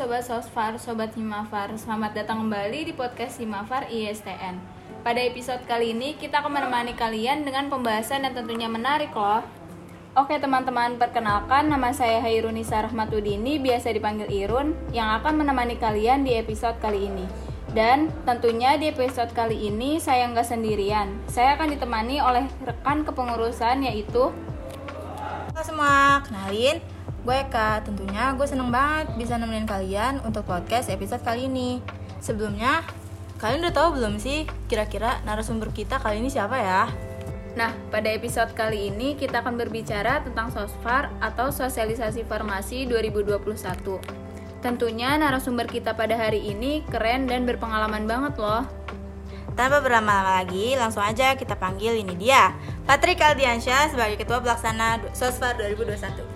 Sobat Sosfar, Sobat Himafar. Selamat datang kembali di podcast Himafar ISTN Pada episode kali ini kita akan menemani kalian dengan pembahasan yang tentunya menarik loh. Oke teman-teman, perkenalkan nama saya Hairunisa Rahmatudini, biasa dipanggil Irun Yang akan menemani kalian di episode kali ini. Dan tentunya di episode kali ini saya nggak sendirian. Saya akan ditemani oleh rekan kepengurusan yaitu Halo semua, kenalin Gue Eka, tentunya gue seneng banget bisa nemenin kalian untuk podcast episode kali ini Sebelumnya, kalian udah tahu belum sih kira-kira narasumber kita kali ini siapa ya? Nah, pada episode kali ini kita akan berbicara tentang SOSFAR atau Sosialisasi Farmasi 2021. Tentunya narasumber kita pada hari ini keren dan berpengalaman banget loh. Tanpa berlama-lama lagi, langsung aja kita panggil ini dia Patrick Aldiansyah sebagai Ketua Pelaksana Sosfar 2021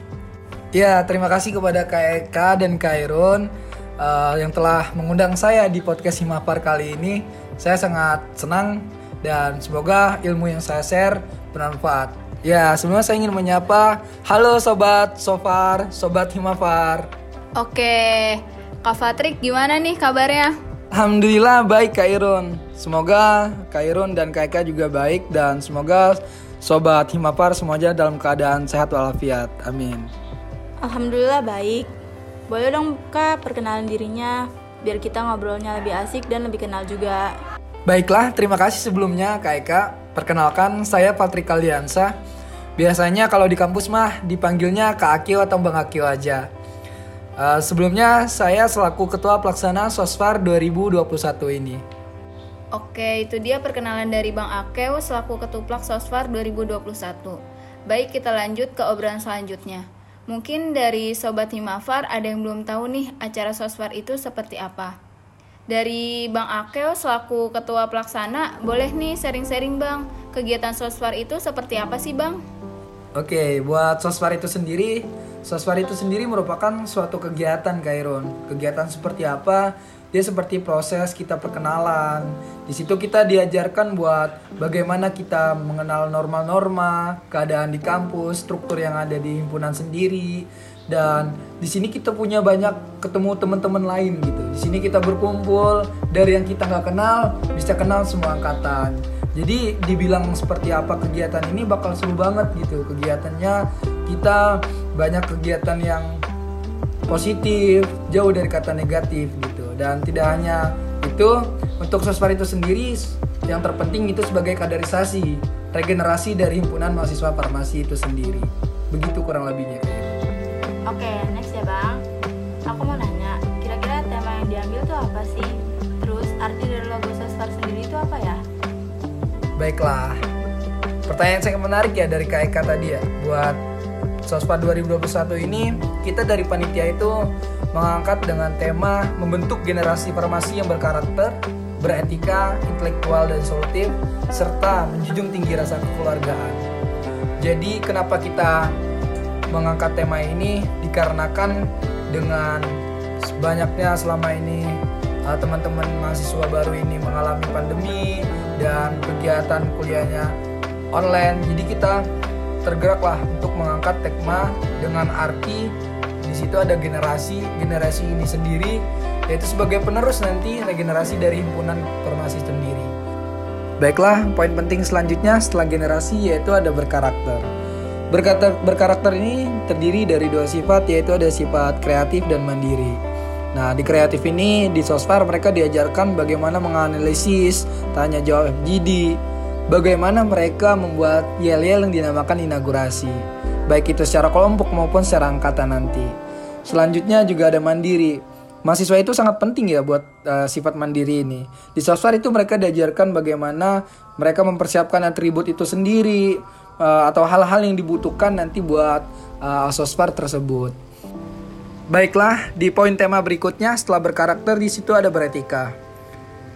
Ya, terima kasih kepada Kak Eka dan Kak Irun uh, yang telah mengundang saya di podcast Himapar kali ini. Saya sangat senang dan semoga ilmu yang saya share bermanfaat. Ya, sebelumnya saya ingin menyapa halo sobat Sofar, sobat Himapar. Oke, Kak Patrick gimana nih kabarnya? Alhamdulillah baik Kak Irun. Semoga Kak Irun dan Kak Eka juga baik dan semoga sobat Himapar semuanya dalam keadaan sehat walafiat. Amin. Alhamdulillah baik Boleh dong Kak perkenalan dirinya Biar kita ngobrolnya lebih asik dan lebih kenal juga Baiklah, terima kasih sebelumnya Kak Eka. Perkenalkan, saya Patrick Kaldiansa. Biasanya kalau di kampus mah dipanggilnya Kak Akio atau Bang Akio aja. Uh, sebelumnya, saya selaku Ketua Pelaksana Sosfar 2021 ini. Oke, itu dia perkenalan dari Bang Akeo selaku Ketuplak Sosfar 2021. Baik, kita lanjut ke obrolan selanjutnya. Mungkin dari Sobat Himafar ada yang belum tahu nih acara Sosfar itu seperti apa. Dari Bang Akeo selaku Ketua Pelaksana, boleh nih sharing-sharing Bang, kegiatan Sosfar itu seperti apa sih Bang? Oke, buat Sosfar itu sendiri, Sosfar itu sendiri merupakan suatu kegiatan Kairon. Kegiatan seperti apa? Dia seperti proses kita perkenalan. Di situ kita diajarkan buat bagaimana kita mengenal norma-norma, keadaan di kampus, struktur yang ada di himpunan sendiri. Dan di sini kita punya banyak ketemu teman-teman lain gitu. Di sini kita berkumpul dari yang kita nggak kenal bisa kenal semua angkatan. Jadi dibilang seperti apa kegiatan ini bakal seru banget gitu. Kegiatannya kita banyak kegiatan yang positif, jauh dari kata negatif gitu. Dan tidak hanya itu untuk sosfar itu sendiri yang terpenting itu sebagai kaderisasi regenerasi dari himpunan mahasiswa farmasi itu sendiri. Begitu kurang lebihnya oke okay, next ya bang. Aku mau nanya kira-kira tema yang diambil tuh apa sih? Terus arti dari logo sosfar sendiri itu apa ya? Baiklah. Pertanyaan sangat menarik ya dari Kak Eka tadi ya buat Sospa 2021 ini kita dari panitia itu mengangkat dengan tema membentuk generasi farmasi yang berkarakter, beretika, intelektual dan solutif, serta menjunjung tinggi rasa kekeluargaan. Jadi kenapa kita mengangkat tema ini dikarenakan dengan banyaknya selama ini uh, teman-teman mahasiswa baru ini mengalami pandemi dan kegiatan kuliahnya online. Jadi kita tergeraklah untuk mengangkat tema dengan arti di situ ada generasi generasi ini sendiri yaitu sebagai penerus nanti regenerasi dari himpunan farmasi sendiri. Baiklah, poin penting selanjutnya setelah generasi yaitu ada berkarakter. Berkarakter, berkarakter ini terdiri dari dua sifat yaitu ada sifat kreatif dan mandiri. Nah, di kreatif ini di Sosfar mereka diajarkan bagaimana menganalisis, tanya jawab FGD, bagaimana mereka membuat yel-yel yang dinamakan inaugurasi, baik itu secara kelompok maupun secara angkatan nanti. Selanjutnya juga ada mandiri. Mahasiswa itu sangat penting ya buat uh, sifat mandiri ini. Di sosfar itu mereka diajarkan bagaimana mereka mempersiapkan atribut itu sendiri uh, atau hal-hal yang dibutuhkan nanti buat uh, sosfar tersebut. Baiklah, di poin tema berikutnya setelah berkarakter di situ ada beretika.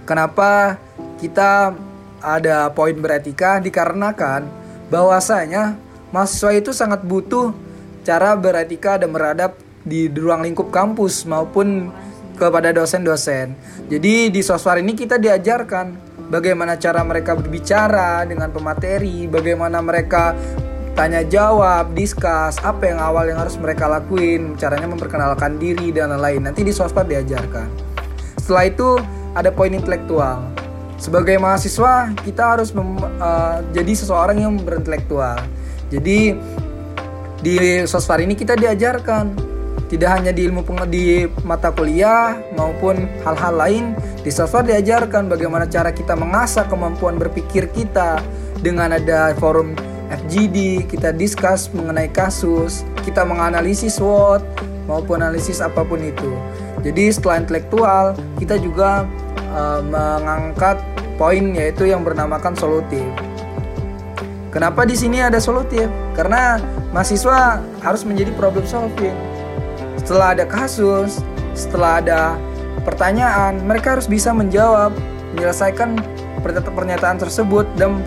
Kenapa kita ada poin beretika dikarenakan bahwasanya mahasiswa itu sangat butuh cara beretika dan beradab di ruang lingkup kampus maupun kepada dosen-dosen. Jadi di sosfar ini kita diajarkan bagaimana cara mereka berbicara dengan pemateri, bagaimana mereka tanya jawab, diskus, apa yang awal yang harus mereka lakuin, caranya memperkenalkan diri dan lain-lain. Nanti di sospad diajarkan. Setelah itu ada poin intelektual. Sebagai mahasiswa kita harus mem, uh, jadi seseorang yang berintelektual. Jadi di sospar ini kita diajarkan tidak hanya di ilmu di mata kuliah maupun hal-hal lain di sospar diajarkan bagaimana cara kita mengasah kemampuan berpikir kita dengan ada forum FGD, kita discuss mengenai kasus, kita menganalisis SWOT maupun analisis apa pun itu. Jadi setelah intelektual, kita juga uh, mengangkat poin yaitu yang bernamakan solutif. Kenapa di sini ada solutif? Karena mahasiswa harus menjadi problem solving. Setelah ada kasus, setelah ada pertanyaan, mereka harus bisa menjawab, menyelesaikan pernyataan tersebut dan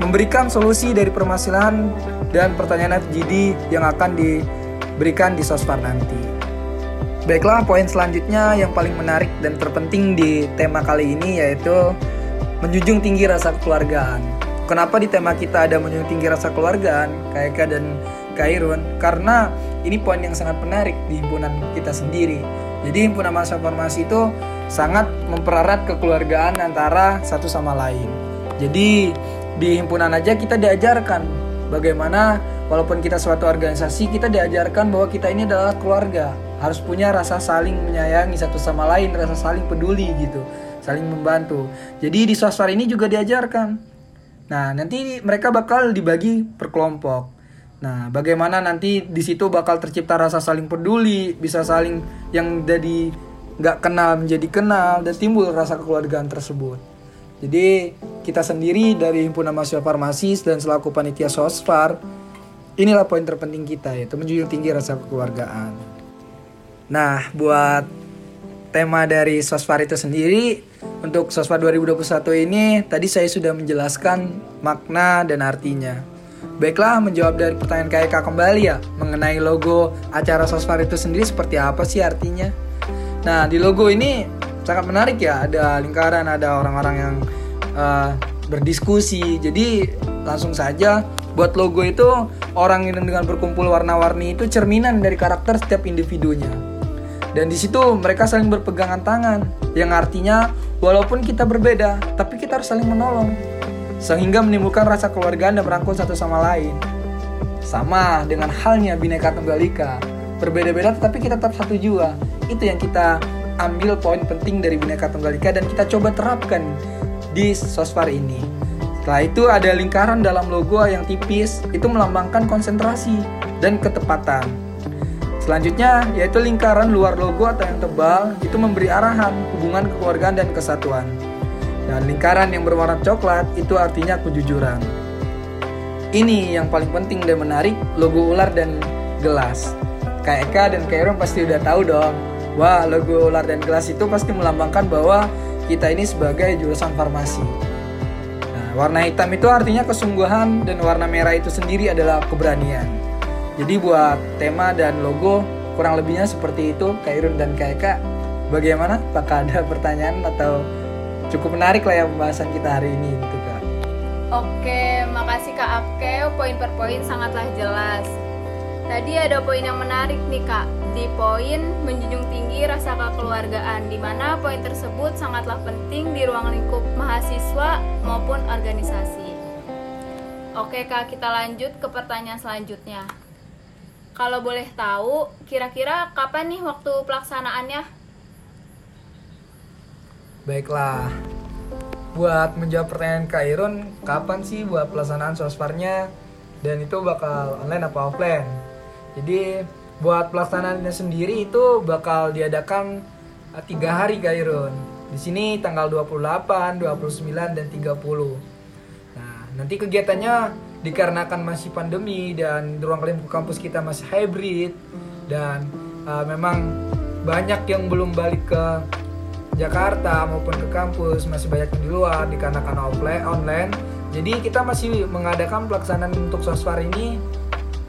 memberikan solusi dari permasalahan dan pertanyaan FGD yang akan diberikan di Sospar nanti. Baiklah, poin selanjutnya yang paling menarik dan terpenting di tema kali ini yaitu menjunjung tinggi rasa kekeluargaan. Kenapa di tema kita ada menjunjung tinggi rasa kekeluargaan, Eka dan Kairun? Karena ini poin yang sangat menarik di himpunan kita sendiri. Jadi himpunan masa formasi itu sangat mempererat kekeluargaan antara satu sama lain. Jadi di himpunan aja kita diajarkan bagaimana walaupun kita suatu organisasi kita diajarkan bahwa kita ini adalah keluarga harus punya rasa saling menyayangi satu sama lain rasa saling peduli gitu saling membantu jadi di sosar ini juga diajarkan nah nanti mereka bakal dibagi per kelompok Nah, bagaimana nanti di situ bakal tercipta rasa saling peduli, bisa saling yang jadi nggak kenal menjadi kenal dan timbul rasa kekeluargaan tersebut. Jadi kita sendiri dari himpunan mahasiswa farmasi dan selaku panitia sosfar inilah poin terpenting kita yaitu menjunjung tinggi rasa kekeluargaan. Nah, buat tema dari sosfar itu sendiri untuk sosfar 2021 ini tadi saya sudah menjelaskan makna dan artinya. Baiklah, menjawab dari pertanyaan KK kembali ya mengenai logo acara sosfar itu sendiri seperti apa sih artinya? Nah, di logo ini sangat menarik ya ada lingkaran ada orang-orang yang uh, berdiskusi jadi langsung saja buat logo itu orang yang dengan berkumpul warna-warni itu cerminan dari karakter setiap individunya dan di situ mereka saling berpegangan tangan. Yang artinya walaupun kita berbeda tapi kita harus saling menolong. Sehingga menimbulkan rasa keluargaan dan merangkul satu sama lain. Sama dengan halnya bineka tunggal ika. Berbeda-beda tetapi kita tetap satu jua itu yang kita ambil poin penting dari Bineka Tunggal Ika dan kita coba terapkan di Sosfar ini. Setelah itu ada lingkaran dalam logo yang tipis, itu melambangkan konsentrasi dan ketepatan. Selanjutnya yaitu lingkaran luar logo atau yang tebal, itu memberi arahan, hubungan kekeluargaan dan kesatuan. Dan lingkaran yang berwarna coklat itu artinya kejujuran. Ini yang paling penting dan menarik, logo ular dan gelas. Kak Eka dan Kak Iron pasti udah tahu dong Wah, logo ular dan gelas itu pasti melambangkan bahwa kita ini sebagai jurusan farmasi. Nah, warna hitam itu artinya kesungguhan dan warna merah itu sendiri adalah keberanian. Jadi buat tema dan logo kurang lebihnya seperti itu, Kairun dan Kaika. Bagaimana? Apakah ada pertanyaan atau cukup menarik lah ya pembahasan kita hari ini gitu Kak? Oke, makasih Kak Apke, poin per poin sangatlah jelas. Tadi ada poin yang menarik nih Kak, di poin menjunjung tinggi rasa kekeluargaan di mana poin tersebut sangatlah penting di ruang lingkup mahasiswa maupun organisasi. Oke Kak, kita lanjut ke pertanyaan selanjutnya. Kalau boleh tahu, kira-kira kapan nih waktu pelaksanaannya? Baiklah. Buat menjawab pertanyaan Kak Irun, kapan sih buat pelaksanaan sosparnya dan itu bakal online apa offline? Jadi buat pelaksanaannya sendiri itu bakal diadakan uh, tiga hari Kairun. Di sini tanggal 28, 29 dan 30. Nah, nanti kegiatannya dikarenakan masih pandemi dan ruang lingkup kampus kita masih hybrid. Dan uh, memang banyak yang belum balik ke Jakarta maupun ke kampus masih banyak yang di luar dikarenakan offline online. Jadi kita masih mengadakan pelaksanaan untuk sosfar ini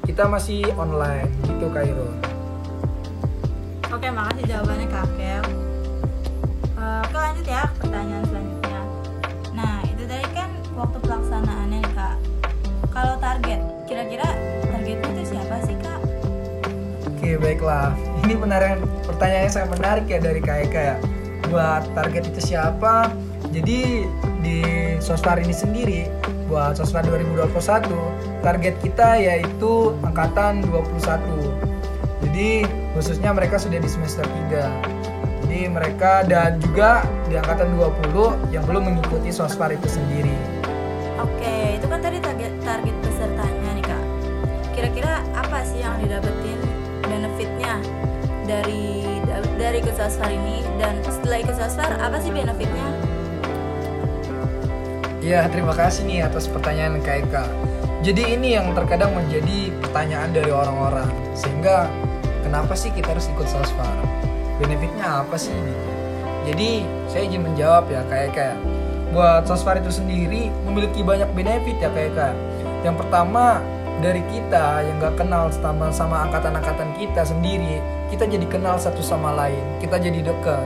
kita masih online. Gitu Kairo oke makasih jawabannya kak Baiklah, ini benar pertanyaannya sangat menarik ya dari Kak Eka ya. Buat target itu siapa? Jadi di Sosfar ini sendiri buat Sosfar 2021 target kita yaitu angkatan 21. Jadi khususnya mereka sudah di semester 3. Jadi mereka dan juga di angkatan 20 yang belum mengikuti Sosfar itu sendiri. Dari dari ikut sasar ini dan setelah ikut sasar apa sih benefitnya? Ya, terima kasih nih atas pertanyaan Eka. Jadi ini yang terkadang menjadi pertanyaan dari orang-orang. Sehingga kenapa sih kita harus ikut Sosfar? Benefitnya apa sih? Jadi saya izin menjawab ya ya. Buat Sosfar itu sendiri memiliki banyak benefit ya Eka. Yang pertama dari kita yang gak kenal sama sama angkatan-angkatan kita sendiri, kita jadi kenal satu sama lain. Kita jadi dekat.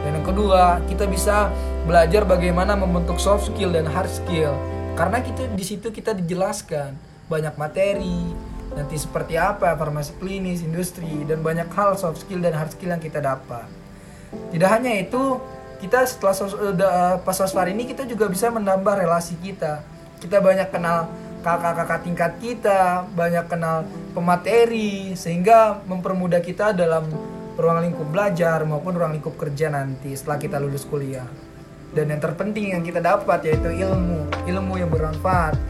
Dan yang kedua, kita bisa belajar bagaimana membentuk soft skill dan hard skill. Karena kita di situ kita dijelaskan banyak materi, nanti seperti apa farmasi klinis, industri dan banyak hal soft skill dan hard skill yang kita dapat. Tidak hanya itu, kita setelah sos, udah, pas sosfar ini kita juga bisa menambah relasi kita. Kita banyak kenal kakak-kakak tingkat kita, banyak kenal pemateri sehingga mempermudah kita dalam ruang lingkup belajar maupun ruang lingkup kerja nanti setelah kita lulus kuliah. Dan yang terpenting yang kita dapat yaitu ilmu, ilmu yang bermanfaat.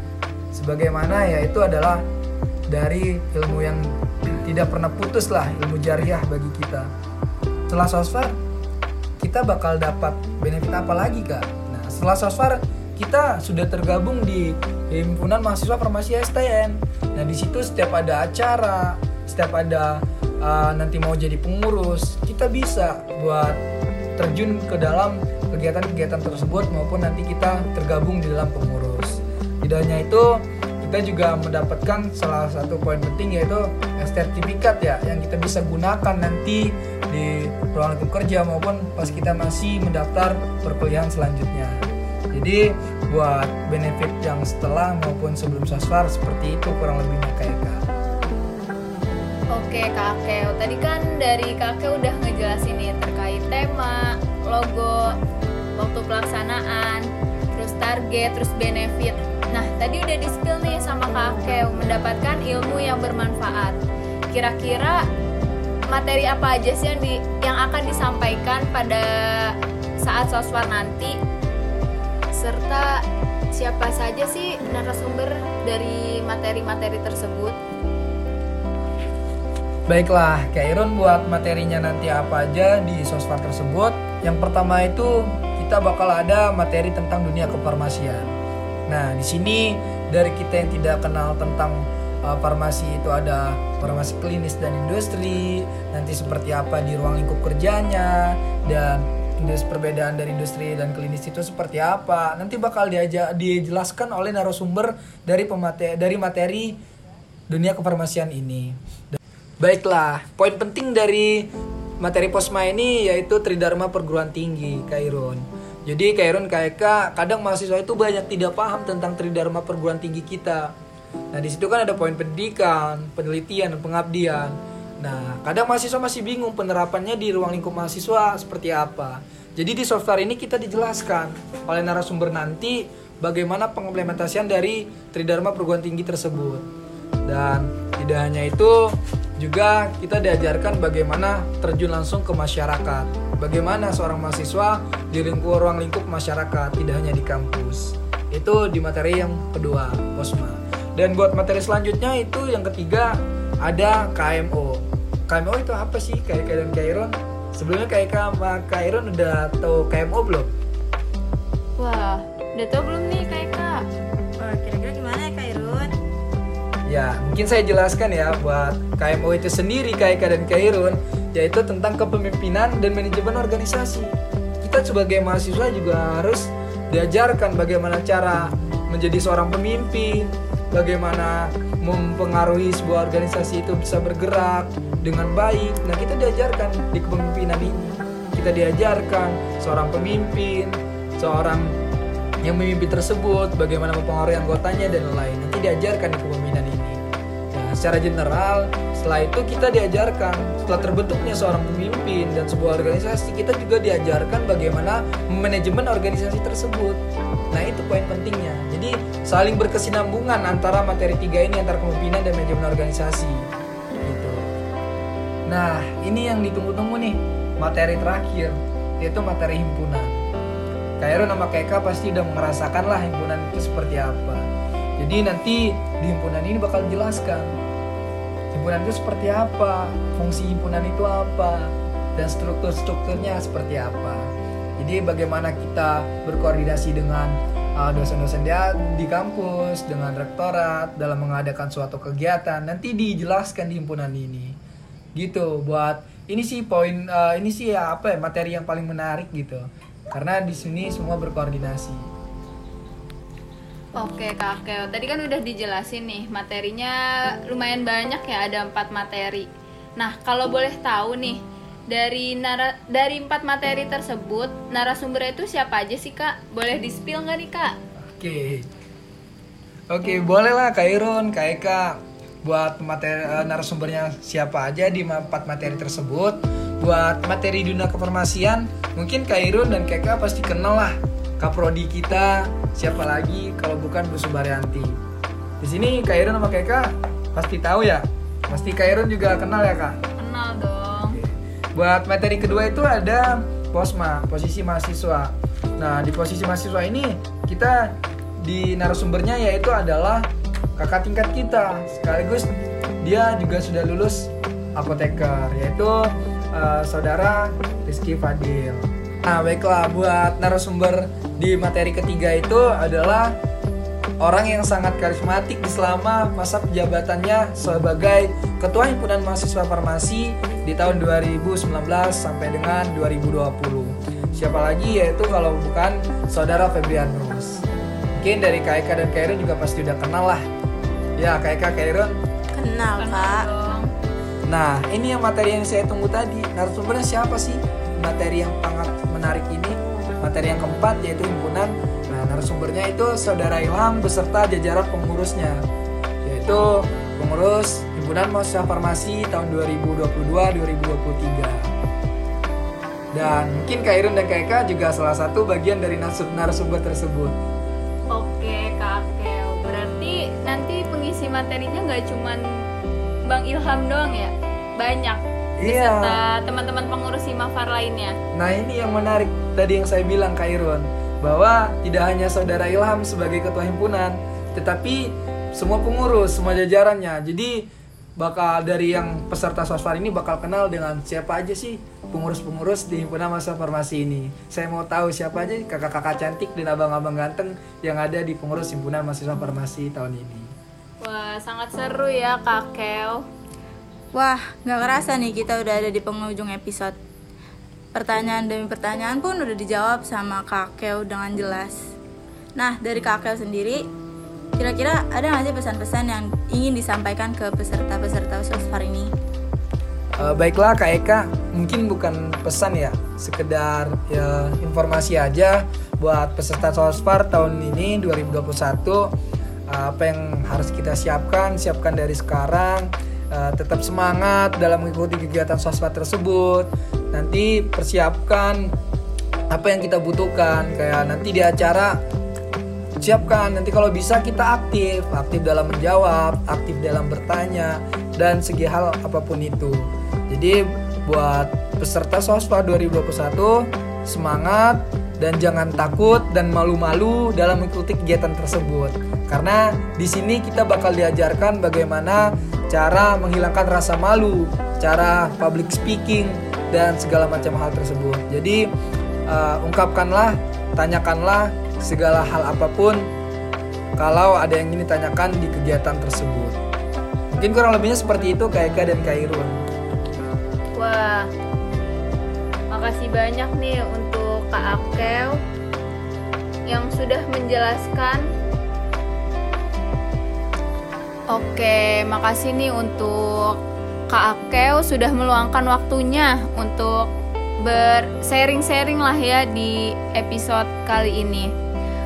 Sebagaimana yaitu adalah dari ilmu yang tidak pernah putus lah, ilmu jariah bagi kita. Setelah sosfar, kita bakal dapat benefit apa lagi kak? Nah setelah sosfar kita sudah tergabung di himpunan mahasiswa farmasi STN. Nah di situ setiap ada acara, setiap ada uh, nanti mau jadi pengurus, kita bisa buat terjun ke dalam kegiatan-kegiatan tersebut maupun nanti kita tergabung di dalam pengurus. Tidak hanya itu, kita juga mendapatkan salah satu poin penting yaitu sertifikat ya yang kita bisa gunakan nanti di ruang lingkup kerja maupun pas kita masih mendaftar perkuliahan selanjutnya. Jadi buat benefit yang setelah maupun sebelum sasfar seperti itu kurang lebihnya kayak kak. Oke Kak tadi kan dari Kak udah ngejelasin nih terkait tema, logo, waktu pelaksanaan, terus target, terus benefit. Nah, tadi udah di-spill nih sama Kak mendapatkan ilmu yang bermanfaat. Kira-kira materi apa aja sih yang di, yang akan disampaikan pada saat soswar nanti? Serta siapa saja sih narasumber dari materi-materi tersebut? Baiklah, Kak Irun buat materinya nanti apa aja di sosfar tersebut. Yang pertama itu kita bakal ada materi tentang dunia kefarmasian. Nah, di sini dari kita yang tidak kenal tentang uh, farmasi itu ada farmasi klinis dan industri, nanti seperti apa di ruang lingkup kerjanya dan industri perbedaan dari industri dan klinis itu seperti apa. Nanti bakal diajak dijelaskan oleh narasumber dari pemateri dari materi dunia kefarmasian ini. Baiklah, poin penting dari materi posma ini yaitu tridharma perguruan tinggi, Kairun. Jadi Kairun KK kadang mahasiswa itu banyak tidak paham tentang tridharma perguruan tinggi kita. Nah, di situ kan ada poin pendidikan, penelitian, dan pengabdian. Nah, kadang mahasiswa masih bingung penerapannya di ruang lingkup mahasiswa seperti apa. Jadi di software ini kita dijelaskan oleh narasumber nanti bagaimana pengimplementasian dari tridharma perguruan tinggi tersebut. Dan tidak hanya itu, juga kita diajarkan bagaimana terjun langsung ke masyarakat. Bagaimana seorang mahasiswa di lingkup ruang lingkup masyarakat, tidak hanya di kampus. Itu di materi yang kedua, Posma. Dan buat materi selanjutnya itu yang ketiga ada KMO. KMO itu apa sih? Kayak dan Kairon. Sebelumnya kayak sama Kairon udah tahu KMO belum? Wah, udah tau belum nih Kak? Wah, kira-kira gimana ya Kak Irun? Ya, mungkin saya jelaskan ya buat KMO itu sendiri Kak Eka dan Kairun yaitu tentang kepemimpinan dan manajemen organisasi. Kita sebagai mahasiswa juga harus diajarkan bagaimana cara menjadi seorang pemimpin, bagaimana mempengaruhi sebuah organisasi itu bisa bergerak dengan baik. Nah, kita diajarkan di kepemimpinan ini. Kita diajarkan seorang pemimpin, seorang yang memimpin tersebut, bagaimana mempengaruhi anggotanya dan lain-lain. Nanti diajarkan di kepemimpinan ini. secara general setelah itu kita diajarkan setelah terbentuknya seorang pemimpin dan sebuah organisasi kita juga diajarkan bagaimana manajemen organisasi tersebut nah itu poin pentingnya. Jadi saling berkesinambungan antara materi tiga ini antara kepemimpinan dan manajemen organisasi. Gitu. Nah ini yang ditunggu-tunggu nih. Materi terakhir yaitu materi himpunan. Kairo nama Keka pasti udah merasakan lah himpunan itu seperti apa. Jadi nanti di himpunan ini bakal jelaskan himpunan itu seperti apa, fungsi himpunan itu apa, dan struktur-strukturnya seperti apa. Jadi bagaimana kita berkoordinasi dengan uh, dosen-dosen dia di kampus, dengan rektorat dalam mengadakan suatu kegiatan, nanti dijelaskan di himpunan ini. Gitu buat ini sih poin uh, ini sih ya apa ya materi yang paling menarik gitu karena di sini semua berkoordinasi. Oke Kak Keo, tadi kan udah dijelasin nih materinya lumayan banyak ya ada empat materi. Nah kalau boleh tahu nih dari nara dari empat materi tersebut narasumbernya itu siapa aja sih Kak? Boleh di spill nggak nih Kak? Oke, oke boleh lah Kak Irun, Kak Eka buat materi uh, narasumbernya siapa aja di empat materi tersebut. Buat materi dunia kefarmasian, mungkin Kak Irun dan Keka pasti kenal lah Kaprodi kita, siapa lagi kalau bukan Bu Subaryanti. Di sini Kak Irun sama Keka pasti tahu ya. Pasti Kak Irun juga kenal ya Kak. Buat materi kedua itu ada posma, posisi mahasiswa. Nah, di posisi mahasiswa ini kita di narasumbernya yaitu adalah kakak tingkat kita. Sekaligus dia juga sudah lulus apoteker yaitu uh, saudara Rizky Fadil. Nah, baiklah buat narasumber di materi ketiga itu adalah orang yang sangat karismatik di selama masa penjabatannya sebagai Ketua Himpunan Mahasiswa Farmasi di tahun 2019 sampai dengan 2020. Siapa lagi yaitu kalau bukan saudara Febrianus. Mungkin dari KK dan Kairun juga pasti udah kenal lah. Ya, KK Kairun. Kenal, Kenal dong. Nah, ini yang materi yang saya tunggu tadi. Narasumbernya siapa sih? Materi yang sangat menarik ini. Materi yang keempat yaitu himpunan. Narasumbernya itu Saudara Ilham beserta jajaran pengurusnya. Yaitu pengurus Himpunan Mahasiswa Farmasi tahun 2022-2023. Dan mungkin Kak Irun dan Kak Eka juga salah satu bagian dari narasum- narasumber tersebut. Oke Kak Keo, berarti nanti pengisi materinya nggak cuman Bang Ilham doang ya? Banyak. Iya. Beserta teman-teman pengurus Himafar lainnya. Nah ini yang menarik tadi yang saya bilang Kak Irun bahwa tidak hanya saudara Ilham sebagai ketua himpunan, tetapi semua pengurus, semua jajarannya. Jadi bakal dari yang peserta sosfar ini bakal kenal dengan siapa aja sih pengurus-pengurus di himpunan masa farmasi ini. Saya mau tahu siapa aja kakak-kakak cantik dan abang-abang ganteng yang ada di pengurus himpunan mahasiswa farmasi tahun ini. Wah, sangat seru ya Kak Keo. Wah, nggak kerasa nih kita udah ada di penghujung episode. Pertanyaan demi pertanyaan pun udah dijawab sama Kak Keo dengan jelas. Nah, dari Kak Keo sendiri, kira-kira ada nggak sih pesan-pesan yang ingin disampaikan ke peserta-peserta Sosfar ini? Eh, baiklah Kak Eka, mungkin bukan pesan ya, sekedar ya informasi aja buat peserta Sosfar tahun ini 2021 eh, apa yang harus kita siapkan, siapkan dari sekarang. Eh, tetap semangat dalam mengikuti kegiatan Sosfar tersebut. Nanti persiapkan apa yang kita butuhkan, kayak nanti di acara siapkan. Nanti kalau bisa kita aktif. Aktif dalam menjawab aktif dalam bertanya dan segi hal apa pun itu. Jadi buat peserta sospa 2021 semangat dan jangan takut dan malu-malu dalam mengikuti kegiatan tersebut. Karena di sini kita bakal diajarkan bagaimana cara menghilangkan rasa malu cara public speaking dan segala macam hal tersebut jadi uh, ungkapkanlah tanyakanlah segala hal apa pun kalau ada yang ingin ditanyakan di kegiatan tersebut. Mungkin kurang lebihnya seperti itu Kak Eka dan Kak. Wah, makasih banyak nih untuk Kak Akel yang sudah menjelaskan. Oke, makasih nih untuk Kak Akel sudah meluangkan waktunya untuk bersharing-sharing lah ya di episode kali ini.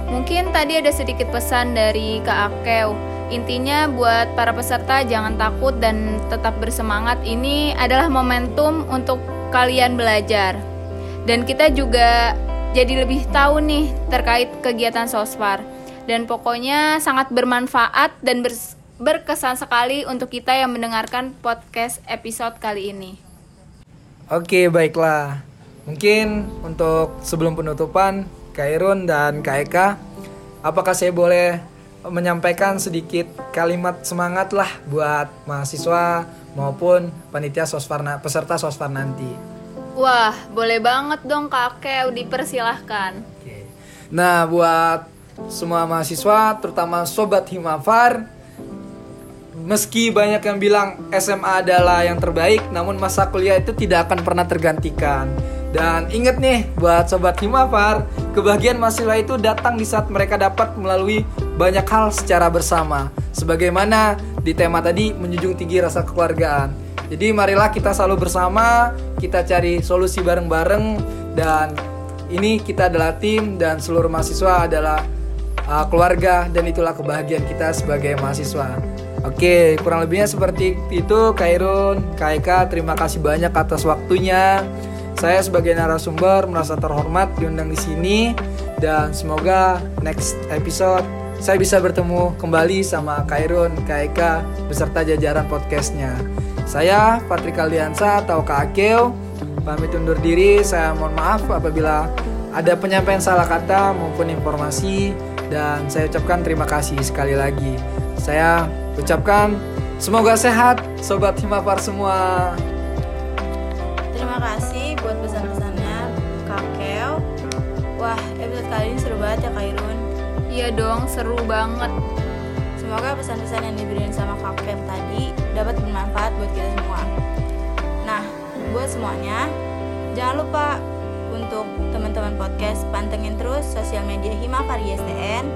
Mungkin tadi ada sedikit pesan dari Kak Akel Intinya buat para peserta jangan takut dan tetap bersemangat. Ini adalah momentum untuk kalian belajar. Dan kita juga jadi lebih tahu nih terkait kegiatan Sosfar. Dan pokoknya sangat bermanfaat dan bers- berkesan sekali untuk kita yang mendengarkan podcast episode kali ini. Oke, baiklah. Mungkin untuk sebelum penutupan, Kairun dan Kak Eka, apakah saya boleh menyampaikan sedikit kalimat semangat lah buat mahasiswa maupun panitia sosfar na- peserta sosfar nanti. Wah, boleh banget dong kakek, dipersilahkan. Oke. Nah, buat semua mahasiswa, terutama sobat Himafar, meski banyak yang bilang SMA adalah yang terbaik, namun masa kuliah itu tidak akan pernah tergantikan. Dan ingat nih, buat sobat Himafar, kebahagiaan mahasiswa itu datang di saat mereka dapat melalui banyak hal secara bersama. Sebagaimana di tema tadi menjunjung tinggi rasa kekeluargaan. Jadi marilah kita selalu bersama, kita cari solusi bareng-bareng dan ini kita adalah tim dan seluruh mahasiswa adalah uh, keluarga dan itulah kebahagiaan kita sebagai mahasiswa. Oke, kurang lebihnya seperti itu Kairun, Kaika, terima kasih banyak atas waktunya. Saya sebagai narasumber merasa terhormat diundang di sini dan semoga next episode saya bisa bertemu kembali sama Kairun, Kaika beserta jajaran podcastnya. Saya Patrik Aliansa atau Kak Akeo pamit undur diri. Saya mohon maaf apabila ada penyampaian salah kata maupun informasi dan saya ucapkan terima kasih sekali lagi. Saya ucapkan semoga sehat sobat Himapar semua. Terima kasih buat pesan-pesannya Kak Keo. Wah, episode kali ini seru banget ya Kak Irun. Iya dong, seru banget. Semoga pesan-pesan yang diberikan sama Kak Keo tadi dapat bermanfaat buat kita semua. Nah, buat semuanya, jangan lupa untuk teman-teman podcast pantengin terus sosial media Himafar ISTN,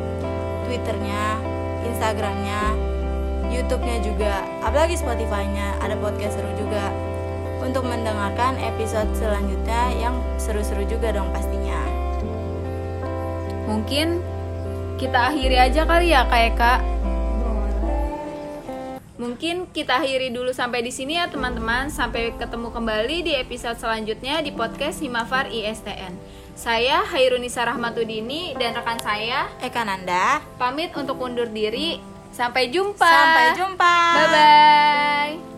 Twitternya, Instagramnya, YouTube-nya juga, apalagi Spotify-nya ada podcast seru juga untuk mendengarkan episode selanjutnya yang seru-seru juga dong pastinya. Mungkin kita akhiri aja kali ya Kak Eka. Mungkin kita akhiri dulu sampai di sini ya teman-teman. Sampai ketemu kembali di episode selanjutnya di podcast Himafar ISTN. Saya Hairunisa Rahmatudini dan rekan saya Eka Nanda, pamit untuk undur diri. Sampai jumpa. sampai jumpa. Bye bye.